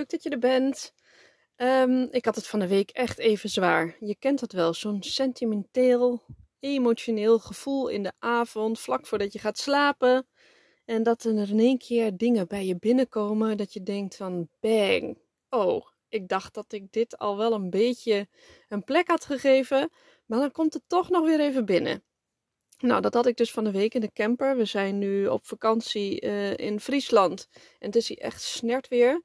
Leuk dat je er bent. Ehm, ik had het van de week echt even zwaar. Je kent dat wel, zo'n sentimenteel, emotioneel gevoel in de avond, vlak voordat je gaat slapen. En dat er in één keer dingen bij je binnenkomen dat je denkt van bang, oh, ik dacht dat ik dit al wel een beetje een plek had gegeven, maar dan komt het toch nog weer even binnen. Nou, dat had ik dus van de week in de camper. We zijn nu op vakantie uh, in Friesland. En het is hier echt snert weer.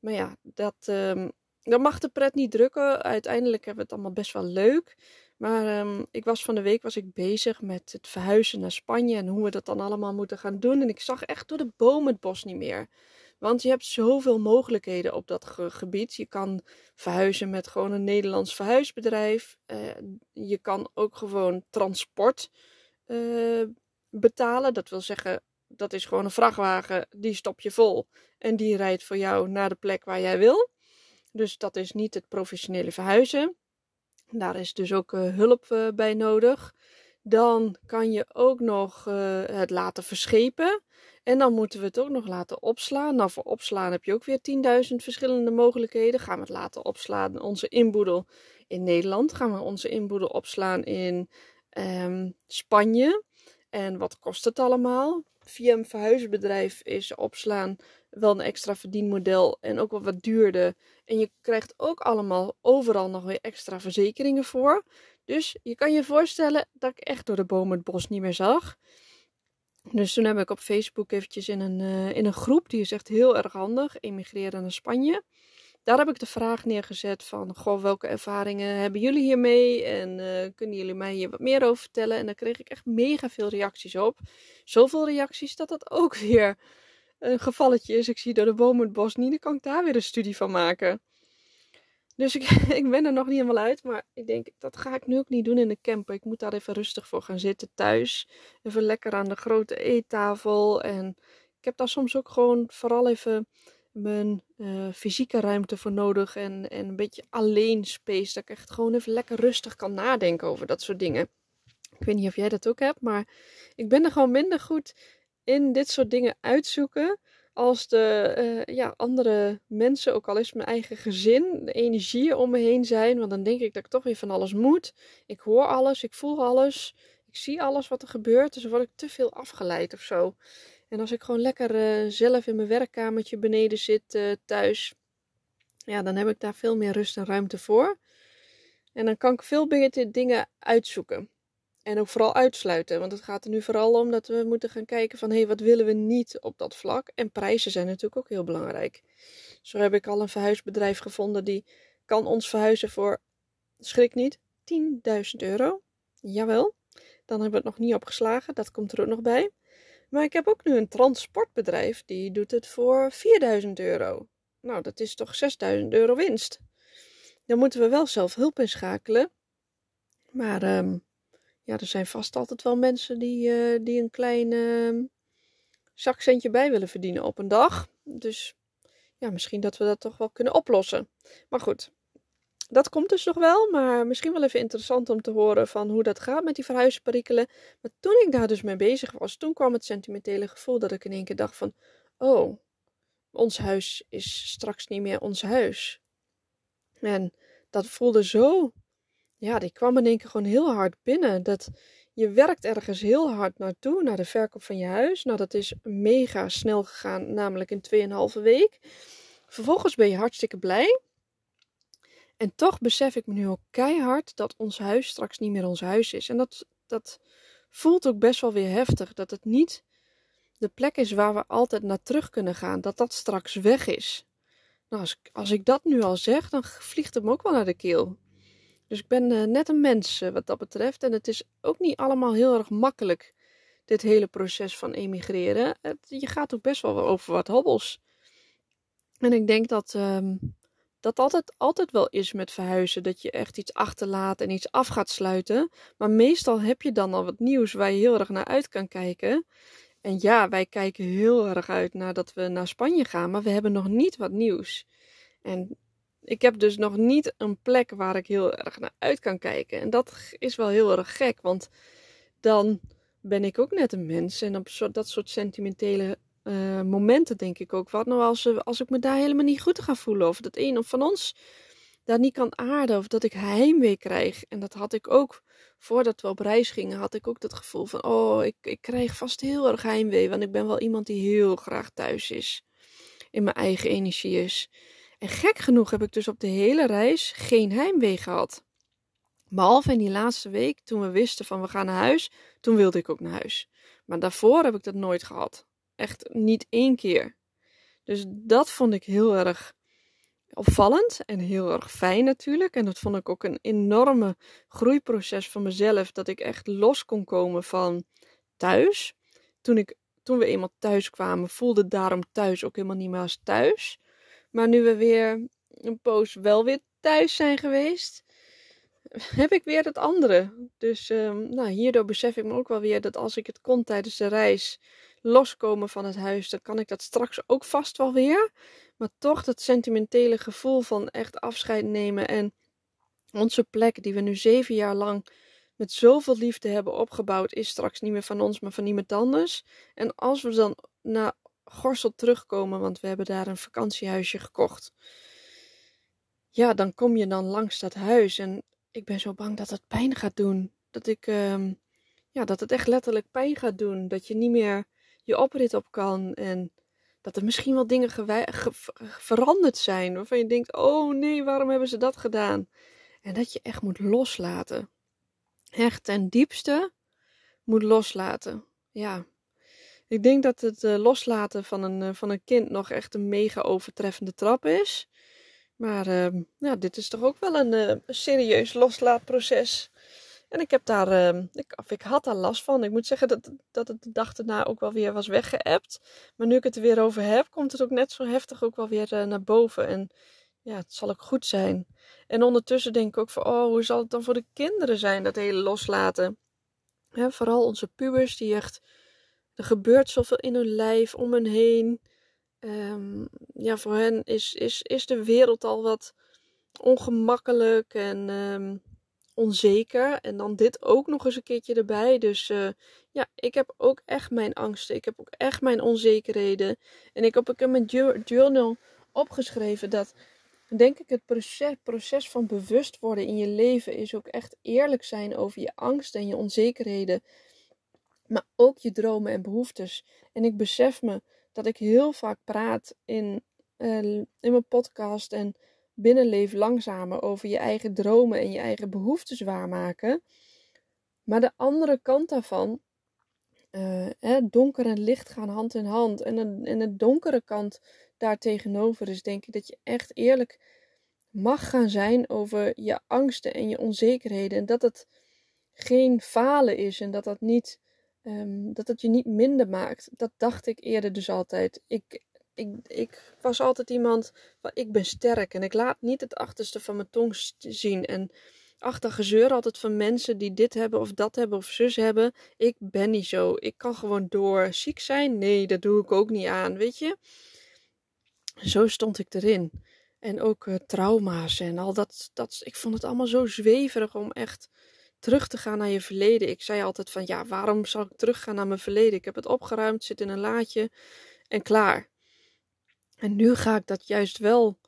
Maar ja, dat, um, dat mag de pret niet drukken. Uiteindelijk hebben we het allemaal best wel leuk. Maar um, ik was van de week was ik bezig met het verhuizen naar Spanje. En hoe we dat dan allemaal moeten gaan doen. En ik zag echt door de boom het bos niet meer. Want je hebt zoveel mogelijkheden op dat ge gebied. Je kan verhuizen met gewoon een Nederlands verhuisbedrijf. Uh, je kan ook gewoon transport uh, betalen. Dat wil zeggen, dat is gewoon een vrachtwagen, die stop je vol. En die rijdt voor jou naar de plek waar jij wil. Dus dat is niet het professionele verhuizen. Daar is dus ook uh, hulp uh, bij nodig. Dan kan je ook nog uh, het laten verschepen. En dan moeten we het ook nog laten opslaan. Nou, voor opslaan heb je ook weer 10.000 verschillende mogelijkheden. Gaan we het laten opslaan, onze inboedel in Nederland? Gaan we onze inboedel opslaan in um, Spanje? En wat kost het allemaal? Via een verhuisbedrijf is opslaan wel een extra verdienmodel en ook wel wat duurder. En je krijgt ook allemaal overal nog weer extra verzekeringen voor. Dus je kan je voorstellen dat ik echt door de bomen het bos niet meer zag. Dus toen heb ik op Facebook eventjes in een, uh, in een groep, die is echt heel erg handig, emigreren naar Spanje. Daar heb ik de vraag neergezet van, goh, welke ervaringen hebben jullie hiermee? En uh, kunnen jullie mij hier wat meer over vertellen? En daar kreeg ik echt mega veel reacties op. Zoveel reacties dat dat ook weer een gevalletje is. Ik zie door de bomen het bos niet, dan kan ik daar weer een studie van maken. Dus ik, ik ben er nog niet helemaal uit. Maar ik denk, dat ga ik nu ook niet doen in de camper. Ik moet daar even rustig voor gaan zitten thuis. Even lekker aan de grote eettafel. En ik heb daar soms ook gewoon vooral even mijn uh, fysieke ruimte voor nodig. En, en een beetje alleen space. Dat ik echt gewoon even lekker rustig kan nadenken over dat soort dingen. Ik weet niet of jij dat ook hebt. Maar ik ben er gewoon minder goed in dit soort dingen uitzoeken als de uh, ja, andere mensen, ook al is mijn eigen gezin, de energieën om me heen zijn. Want dan denk ik dat ik toch weer van alles moet. Ik hoor alles, ik voel alles, ik zie alles wat er gebeurt. Dus dan word ik te veel afgeleid of zo. En als ik gewoon lekker uh, zelf in mijn werkkamertje beneden zit uh, thuis, ja, dan heb ik daar veel meer rust en ruimte voor. En dan kan ik veel beter dingen uitzoeken. En ook vooral uitsluiten. Want het gaat er nu vooral om dat we moeten gaan kijken van hé, hey, wat willen we niet op dat vlak. En prijzen zijn natuurlijk ook heel belangrijk. Zo heb ik al een verhuisbedrijf gevonden die kan ons verhuizen voor, schrik niet, 10.000 euro. Jawel, dan hebben we het nog niet opgeslagen. Dat komt er ook nog bij. Maar ik heb ook nu een transportbedrijf die doet het voor 4.000 euro. Nou, dat is toch 6.000 euro winst. Dan moeten we wel zelf hulp inschakelen. Maar um, ja, er zijn vast altijd wel mensen die, uh, die een klein uh, zakcentje bij willen verdienen op een dag. Dus ja, misschien dat we dat toch wel kunnen oplossen. Maar goed, dat komt dus nog wel. Maar misschien wel even interessant om te horen van hoe dat gaat met die verhuisperikelen. Maar toen ik daar dus mee bezig was, toen kwam het sentimentele gevoel dat ik in één keer dacht van... Oh, ons huis is straks niet meer ons huis. En dat voelde zo ja, die kwam in één keer gewoon heel hard binnen. Dat je werkt ergens heel hard naartoe, naar de verkoop van je huis. Nou, dat is mega snel gegaan, namelijk in 2,5 week. Vervolgens ben je hartstikke blij. En toch besef ik me nu ook keihard dat ons huis straks niet meer ons huis is. En dat, dat voelt ook best wel weer heftig. Dat het niet de plek is waar we altijd naar terug kunnen gaan. Dat dat straks weg is. Nou, als, als ik dat nu al zeg, dan vliegt het me ook wel naar de keel. Dus ik ben uh, net een mens uh, wat dat betreft. En het is ook niet allemaal heel erg makkelijk, dit hele proces van emigreren. Je gaat ook best wel over wat hobbels. En ik denk dat ehm, dat altijd, altijd wel is met verhuizen. Dat je echt iets achterlaat en iets af gaat sluiten. Maar meestal heb je dan al wat nieuws waar je heel erg naar uit kan kijken. En ja, wij kijken heel erg uit naar dat we naar Spanje gaan. Maar we hebben nog niet wat nieuws. En ik heb dus nog niet een plek waar ik heel erg naar uit kan kijken. En dat is wel heel erg gek. Want dan ben ik ook net een mens. En op dat soort sentimentele uh, momenten denk ik ook. Wat nou als, als ik me daar helemaal niet goed ga voelen? Of dat een of van ons daar niet kan aarden. Of dat ik heimwee krijg. En dat had ik ook voordat we op reis gingen. Had ik ook dat gevoel van: oh, ik, ik krijg vast heel erg heimwee. Want ik ben wel iemand die heel graag thuis is. In mijn eigen energie is. En gek genoeg heb ik dus op de hele reis geen heimwee gehad. Behalve in die laatste week, toen we wisten van we gaan naar huis, toen wilde ik ook naar huis. Maar daarvoor heb ik dat nooit gehad. Echt niet één keer. Dus dat vond ik heel erg opvallend en heel erg fijn natuurlijk. En dat vond ik ook een enorme groeiproces van mezelf. Dat ik echt los kon komen van thuis. Toen, ik, toen we eenmaal thuis kwamen, voelde daarom thuis ook helemaal niet meer als thuis. Maar nu we weer een poos wel weer thuis zijn geweest, heb ik weer het andere. Dus um, nou, hierdoor besef ik me ook wel weer dat als ik het kon tijdens de reis loskomen van het huis, dan kan ik dat straks ook vast wel weer. Maar toch dat sentimentele gevoel van echt afscheid nemen en onze plek die we nu zeven jaar lang met zoveel liefde hebben opgebouwd, is straks niet meer van ons, maar van iemand anders. En als we dan naar Gorsel terugkomen, want we hebben daar een vakantiehuisje gekocht. Ja, dan kom je dan langs dat huis en ik ben zo bang dat het pijn gaat doen. Dat ik, um, ja, dat het echt letterlijk pijn gaat doen. Dat je niet meer je oprit op kan en dat er misschien wel dingen veranderd zijn waarvan je denkt: oh nee, waarom hebben ze dat gedaan? En dat je echt moet loslaten. Echt ten diepste moet loslaten. Ja, ik denk dat het uh, loslaten van een, uh, van een kind nog echt een mega overtreffende trap is. Maar uh, dit is toch ook wel een, uh, serieus loslaatproces. En ik heb daar, ehm, ik, ik had daar last van. Ik moet zeggen dat, dat het de dag erna ook wel weer was weggeëpt. Maar nu ik het er weer over heb, komt het ook net zo heftig ook wel weer naar boven. En ja, het zal ook goed zijn. En ondertussen denk ik ook van, oh, hoe zal het dan voor de kinderen zijn, dat hele loslaten? vooral onze pubers die echt er gebeurt zoveel in hun lijf, om hen heen. Um, ja, voor hen is, is, is de wereld al wat ongemakkelijk en um, onzeker. En dan dit ook nog eens een keertje erbij. Dus uh, ja, ik heb ook echt mijn angsten. Ik heb ook echt mijn onzekerheden. En ik heb ook in mijn journal opgeschreven dat, denk ik, het proces, proces van bewust worden in je leven is ook echt eerlijk zijn over je angsten en je onzekerheden maar ook je dromen en behoeftes. En ik besef me dat ik heel vaak praat in, uh, in mijn podcast en binnenleef langzamer over je eigen dromen en je eigen behoeftes waarmaken. Maar de andere kant daarvan, uh, hè, donker en licht gaan hand in hand. En, de, en de donkere kant daartegenover is denk ik dat je echt eerlijk mag gaan zijn over je angsten en je onzekerheden. En dat het geen falen is en dat dat niet Um, dat het je niet minder maakt. Dat dacht ik eerder dus altijd. Ik, ik, ik was altijd iemand van ik ben sterk en ik laat niet het achterste van mijn tong zien. En achter gezeur altijd van mensen die dit hebben of dat hebben of zus hebben. Ik ben niet zo. Ik kan gewoon door. Ziek zijn? Nee, dat doe ik ook niet aan, weet je. Zo stond ik erin. En ook uh, trauma's en al dat, dat. Ik vond het allemaal zo zweverig om echt terug te gaan naar je verleden. Ik zei altijd van ja, waarom zal ik teruggaan naar mijn verleden? Ik heb het opgeruimd, zit in een laadje en klaar. En nu ga ik dat juist wel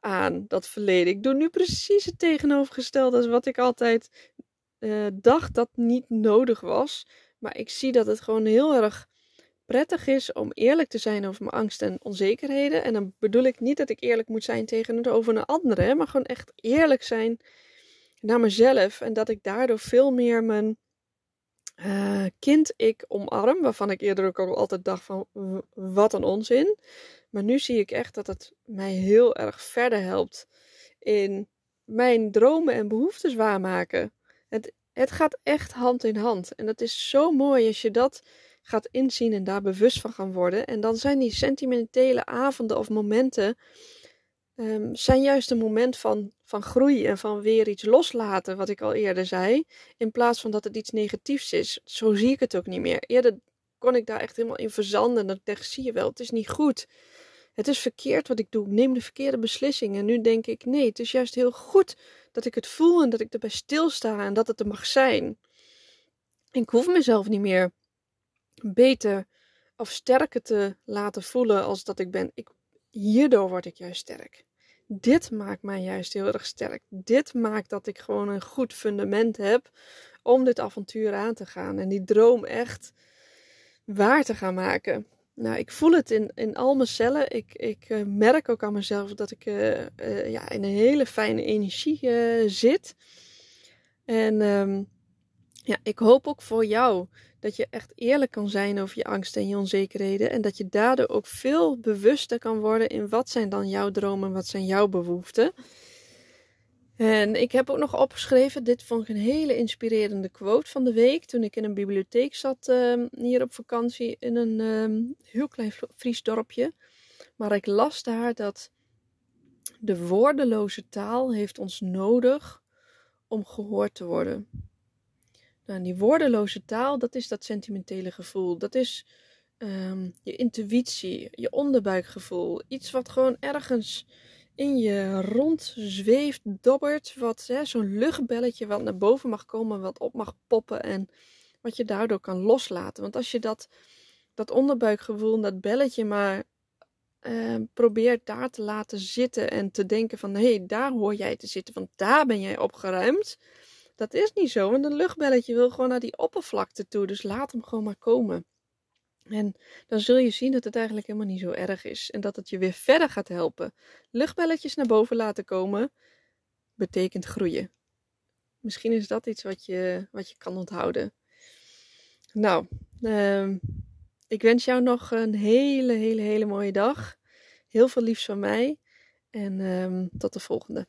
aan, dat verleden. Ik doe nu precies het tegenovergestelde als wat ik altijd uh, dacht dat niet nodig was. Maar ik zie dat het gewoon heel erg prettig is om eerlijk te zijn over mijn angst en onzekerheden. En dan bedoel ik niet dat ik eerlijk moet zijn tegenover een andere, maar gewoon echt eerlijk zijn naar mezelf. En dat ik daardoor veel meer mijn uh, kind ik omarm. Waarvan ik eerder ook al altijd dacht van wat een onzin. Maar nu zie ik echt dat het mij heel erg verder helpt in mijn dromen en behoeftes waarmaken. Het, het gaat echt hand in hand. En dat is zo mooi als je dat gaat inzien en daar bewust van gaan worden. En dan zijn die sentimentele avonden of momenten um, zijn juist een moment van, van groei en van weer iets loslaten, wat ik al eerder zei. In plaats van dat het iets negatiefs is. Zo zie ik het ook niet meer. Eerder kon ik daar echt helemaal in verzanden. En dan dacht zie je wel, het is niet goed. Het is verkeerd wat ik doe. Ik neem de verkeerde beslissingen. En nu denk ik, nee, het is juist heel goed dat ik het voel en dat ik erbij stilsta en dat het er mag zijn. Ik hoef mezelf niet meer beter of sterker te laten voelen als dat ik ben. Ik, hierdoor word ik juist sterk. Dit maakt mij juist heel erg sterk. Dit maakt dat ik gewoon een goed fundament heb om dit avontuur aan te gaan en die droom echt waar te gaan maken. Nou, ik voel het in, in al mijn cellen. Ik, ik uh, merk ook aan mezelf dat ik uh, uh, ja, in een hele fijne energie zit. En um, ja, ik hoop ook voor jou dat je echt eerlijk kan zijn over je angsten en je onzekerheden. En dat je daardoor ook veel bewuster kan worden in wat zijn dan jouw dromen en wat zijn jouw behoeften. En ik heb ook nog opgeschreven, dit vond ik een hele inspirerende quote van de week. Toen ik in een bibliotheek zat uh, hier op vakantie in een uh, heel klein Fries dorpje. Maar ik las daar dat de woordeloze taal heeft ons nodig om gehoord te worden. Nou, die woordeloze taal, dat is dat sentimentele gevoel. Dat is um, je intuïtie, je onderbuikgevoel. Iets wat gewoon ergens in je rond zweeft, dobbert. Wat zo'n luchtbelletje wat naar boven mag komen, wat op mag poppen. En wat je daardoor kan loslaten. Want als je dat, dat onderbuikgevoel, dat belletje maar uh, probeert daar te laten zitten. En te denken van, hé, hey, daar hoor jij te zitten. Want daar ben jij opgeruimd dat is niet zo, want een luchtbelletje wil gewoon naar die oppervlakte toe. Dus laat hem gewoon maar komen. En dan zul je zien dat het eigenlijk helemaal niet zo erg is. En dat het je weer verder gaat helpen. Luchtbelletjes naar boven laten komen betekent groeien. Misschien is dat iets wat je, wat je kan onthouden. Nou, uh, ik wens jou nog een hele, hele, hele mooie dag. Heel veel liefs van mij. En uh, tot de volgende.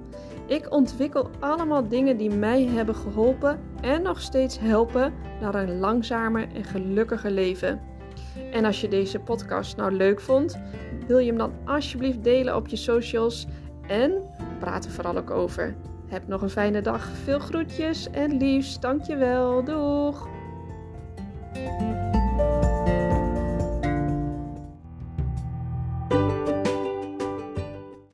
Ik ontwikkel allemaal dingen die mij hebben geholpen en nog steeds helpen naar een langzamer en gelukkiger leven. En als je deze podcast nou leuk vond, wil je hem dan alsjeblieft delen op je socials en praat er vooral ook over. Heb nog een fijne dag, veel groetjes en liefst, dankjewel, doeg!